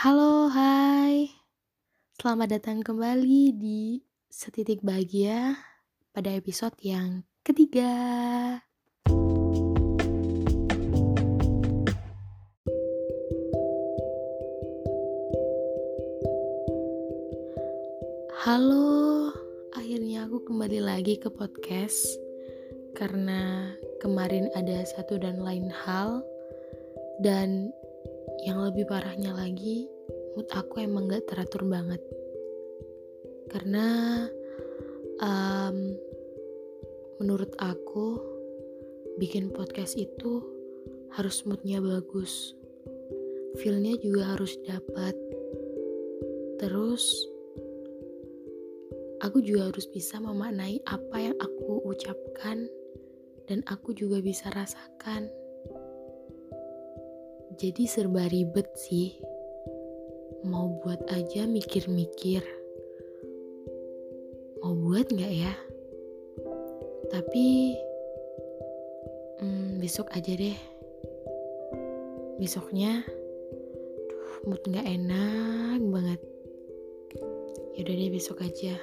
Halo, hai. Selamat datang kembali di Setitik Bahagia pada episode yang ketiga. Halo, akhirnya aku kembali lagi ke podcast karena kemarin ada satu dan lain hal dan yang lebih parahnya lagi mood aku emang gak teratur banget. Karena um, menurut aku bikin podcast itu harus moodnya bagus. Feelnya juga harus dapat terus aku juga harus bisa memaknai apa yang aku ucapkan dan aku juga bisa rasakan jadi serba ribet sih. Mau buat aja mikir-mikir. Mau buat nggak ya? Tapi hmm, besok aja deh. Besoknya, duh, mood nggak enak banget. Yaudah deh besok aja.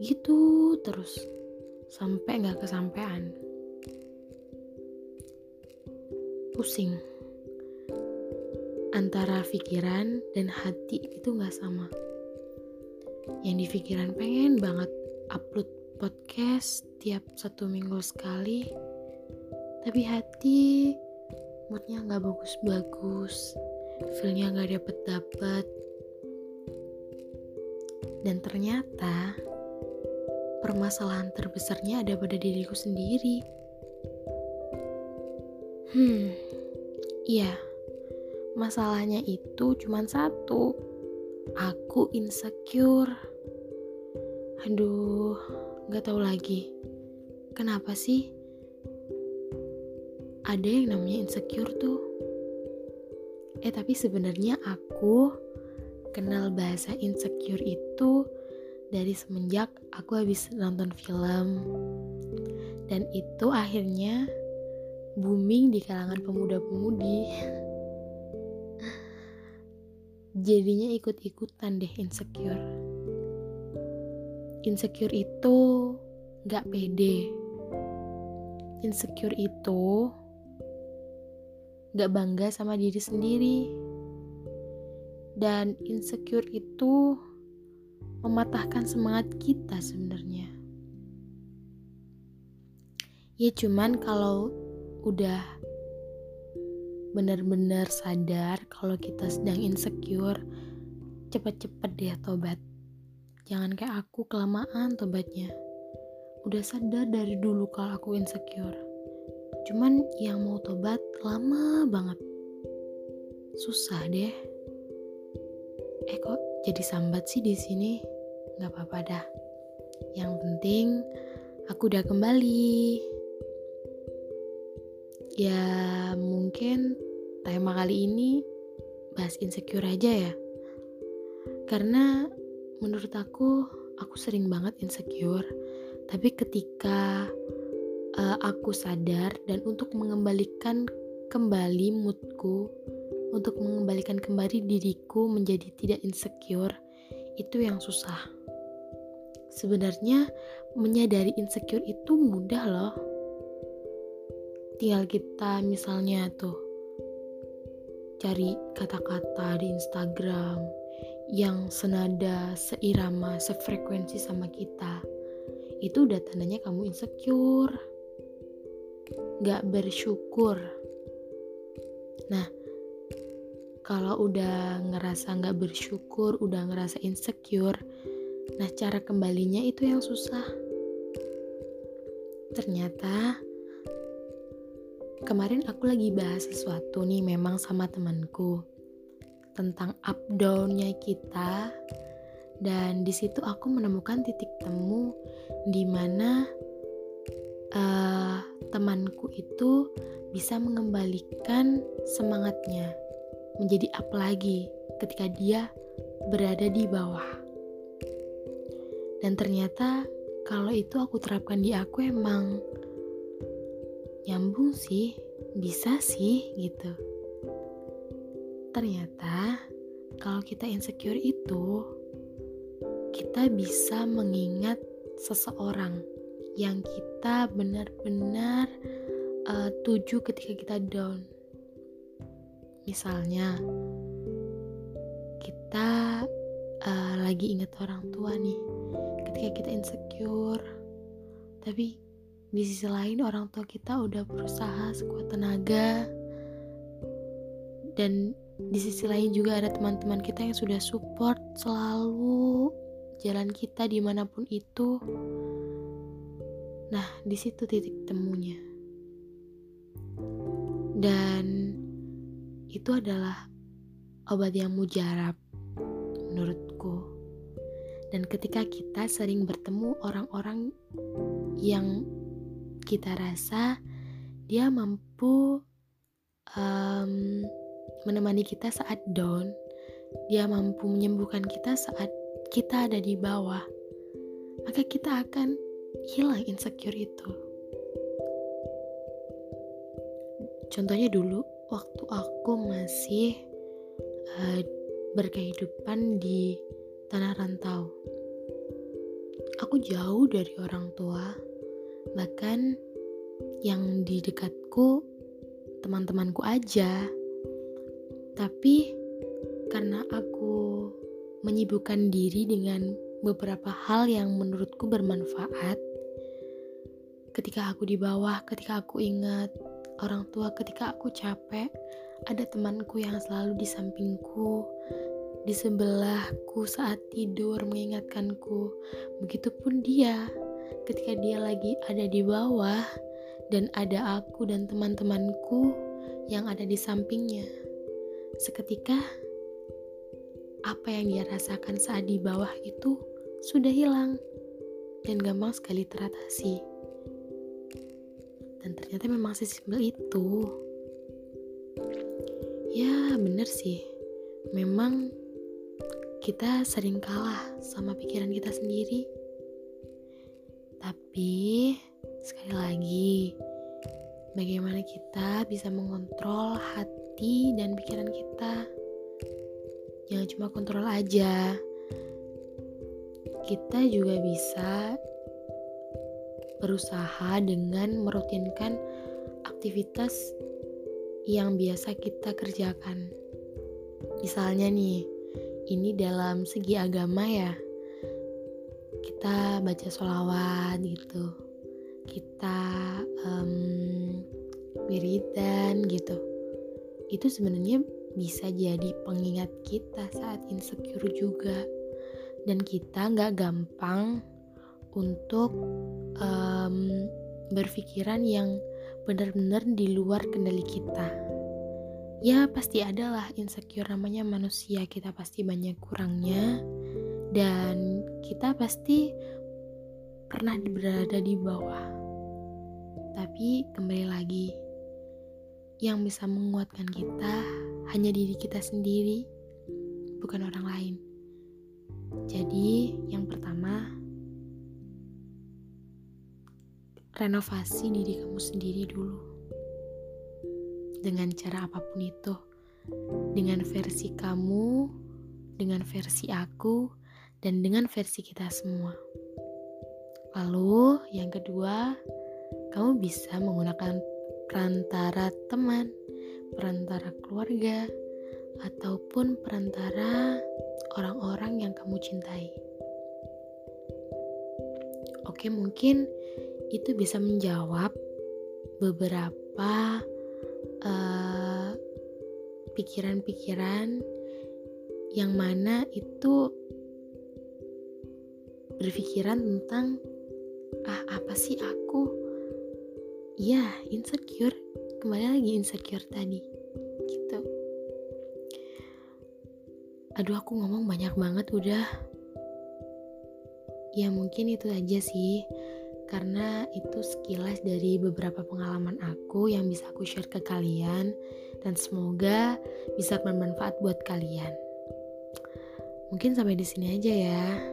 Gitu terus sampai nggak kesampaian. Pusing antara pikiran dan hati itu nggak sama. Yang di pikiran pengen banget upload podcast tiap satu minggu sekali, tapi hati moodnya nggak bagus-bagus, feelnya nggak dapet-dapet, dan ternyata permasalahan terbesarnya ada pada diriku sendiri. Hmm, iya Masalahnya itu cuma satu. Aku insecure. Aduh, gak tahu lagi. Kenapa sih? Ada yang namanya insecure tuh. Eh tapi sebenarnya aku kenal bahasa insecure itu dari semenjak aku habis nonton film. Dan itu akhirnya booming di kalangan pemuda-pemudi. jadinya ikut-ikutan deh insecure. Insecure itu gak pede. Insecure itu gak bangga sama diri sendiri. Dan insecure itu mematahkan semangat kita sebenarnya. Ya cuman kalau udah benar-benar sadar kalau kita sedang insecure, cepet-cepet deh tobat. Jangan kayak aku kelamaan tobatnya. Udah sadar dari dulu kalau aku insecure. Cuman yang mau tobat lama banget. Susah deh. Eh kok jadi sambat sih di sini? Gak apa-apa dah. Yang penting aku udah kembali. Ya mungkin tema kali ini bahas insecure aja ya. Karena menurut aku aku sering banget insecure. Tapi ketika uh, aku sadar dan untuk mengembalikan kembali moodku, untuk mengembalikan kembali diriku menjadi tidak insecure, itu yang susah. Sebenarnya menyadari insecure itu mudah loh tinggal kita misalnya tuh cari kata-kata di Instagram yang senada, seirama, sefrekuensi sama kita. Itu udah tandanya kamu insecure. Gak bersyukur. Nah, kalau udah ngerasa gak bersyukur, udah ngerasa insecure, nah cara kembalinya itu yang susah. Ternyata Kemarin aku lagi bahas sesuatu nih memang sama temanku tentang up downnya kita dan di situ aku menemukan titik temu di mana uh, temanku itu bisa mengembalikan semangatnya menjadi up lagi ketika dia berada di bawah. Dan ternyata kalau itu aku terapkan di aku emang nyambung sih, bisa sih gitu. Ternyata kalau kita insecure itu kita bisa mengingat seseorang yang kita benar-benar uh, tuju ketika kita down. Misalnya, kita uh, lagi ingat orang tua nih, ketika kita insecure, tapi di sisi lain orang tua kita udah berusaha sekuat tenaga. Dan di sisi lain juga ada teman-teman kita yang sudah support selalu jalan kita di mana pun itu. Nah di situ titik temunya. Dan itu adalah obat yang mujarab menurutku. Dan ketika kita sering bertemu orang-orang yang kita rasa dia mampu um, menemani kita saat down, dia mampu menyembuhkan kita saat kita ada di bawah, maka kita akan hilang insecure itu. Contohnya dulu, waktu aku masih uh, berkehidupan di tanah rantau, aku jauh dari orang tua, bahkan yang di dekatku teman-temanku aja tapi karena aku menyibukkan diri dengan beberapa hal yang menurutku bermanfaat, ketika aku di bawah, ketika aku ingat orang tua, ketika aku capek, ada temanku yang selalu di sampingku, di sebelahku saat tidur mengingatkanku. Begitupun dia, ketika dia lagi ada di bawah dan ada aku dan teman-temanku yang ada di sampingnya. Seketika, apa yang dia rasakan saat di bawah itu sudah hilang dan gampang sekali teratasi. Dan ternyata memang sesimpel itu. Ya, bener sih. Memang kita sering kalah sama pikiran kita sendiri. Tapi, sekali lagi, bagaimana kita bisa mengontrol hati dan pikiran kita. Jangan cuma kontrol aja. Kita juga bisa berusaha dengan merutinkan aktivitas yang biasa kita kerjakan. Misalnya nih, ini dalam segi agama ya, kita baca sholawat gitu, kita um, wiridan gitu. Itu sebenarnya bisa jadi pengingat kita saat insecure juga. Dan kita nggak gampang untuk um, berpikiran yang benar-benar di luar kendali kita. Ya pasti adalah insecure namanya manusia. Kita pasti banyak kurangnya dan kita pasti pernah berada di bawah tapi kembali lagi yang bisa menguatkan kita hanya diri kita sendiri, bukan orang lain. Jadi, yang pertama, renovasi diri kamu sendiri dulu. Dengan cara apa pun itu, dengan versi kamu, dengan versi aku, dan dengan versi kita semua. Lalu, yang kedua, kamu bisa menggunakan perantara teman, perantara keluarga, ataupun perantara orang-orang yang kamu cintai. Oke, mungkin itu bisa menjawab beberapa eh, pikiran-pikiran yang mana itu berpikiran tentang ah apa sih aku? Ya insecure. Kembali lagi insecure tadi. Gitu. Aduh aku ngomong banyak banget udah. Ya mungkin itu aja sih. Karena itu sekilas dari beberapa pengalaman aku yang bisa aku share ke kalian. Dan semoga bisa bermanfaat buat kalian. Mungkin sampai di sini aja ya.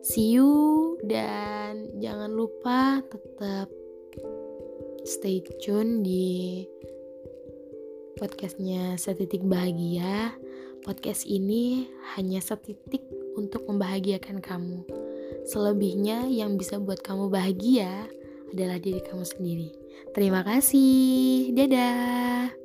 See you dan jangan lupa tetap stay tune di podcastnya Setitik Bahagia podcast ini hanya setitik untuk membahagiakan kamu. Selebihnya yang bisa buat kamu bahagia adalah diri kamu sendiri. Terima kasih. Dadah.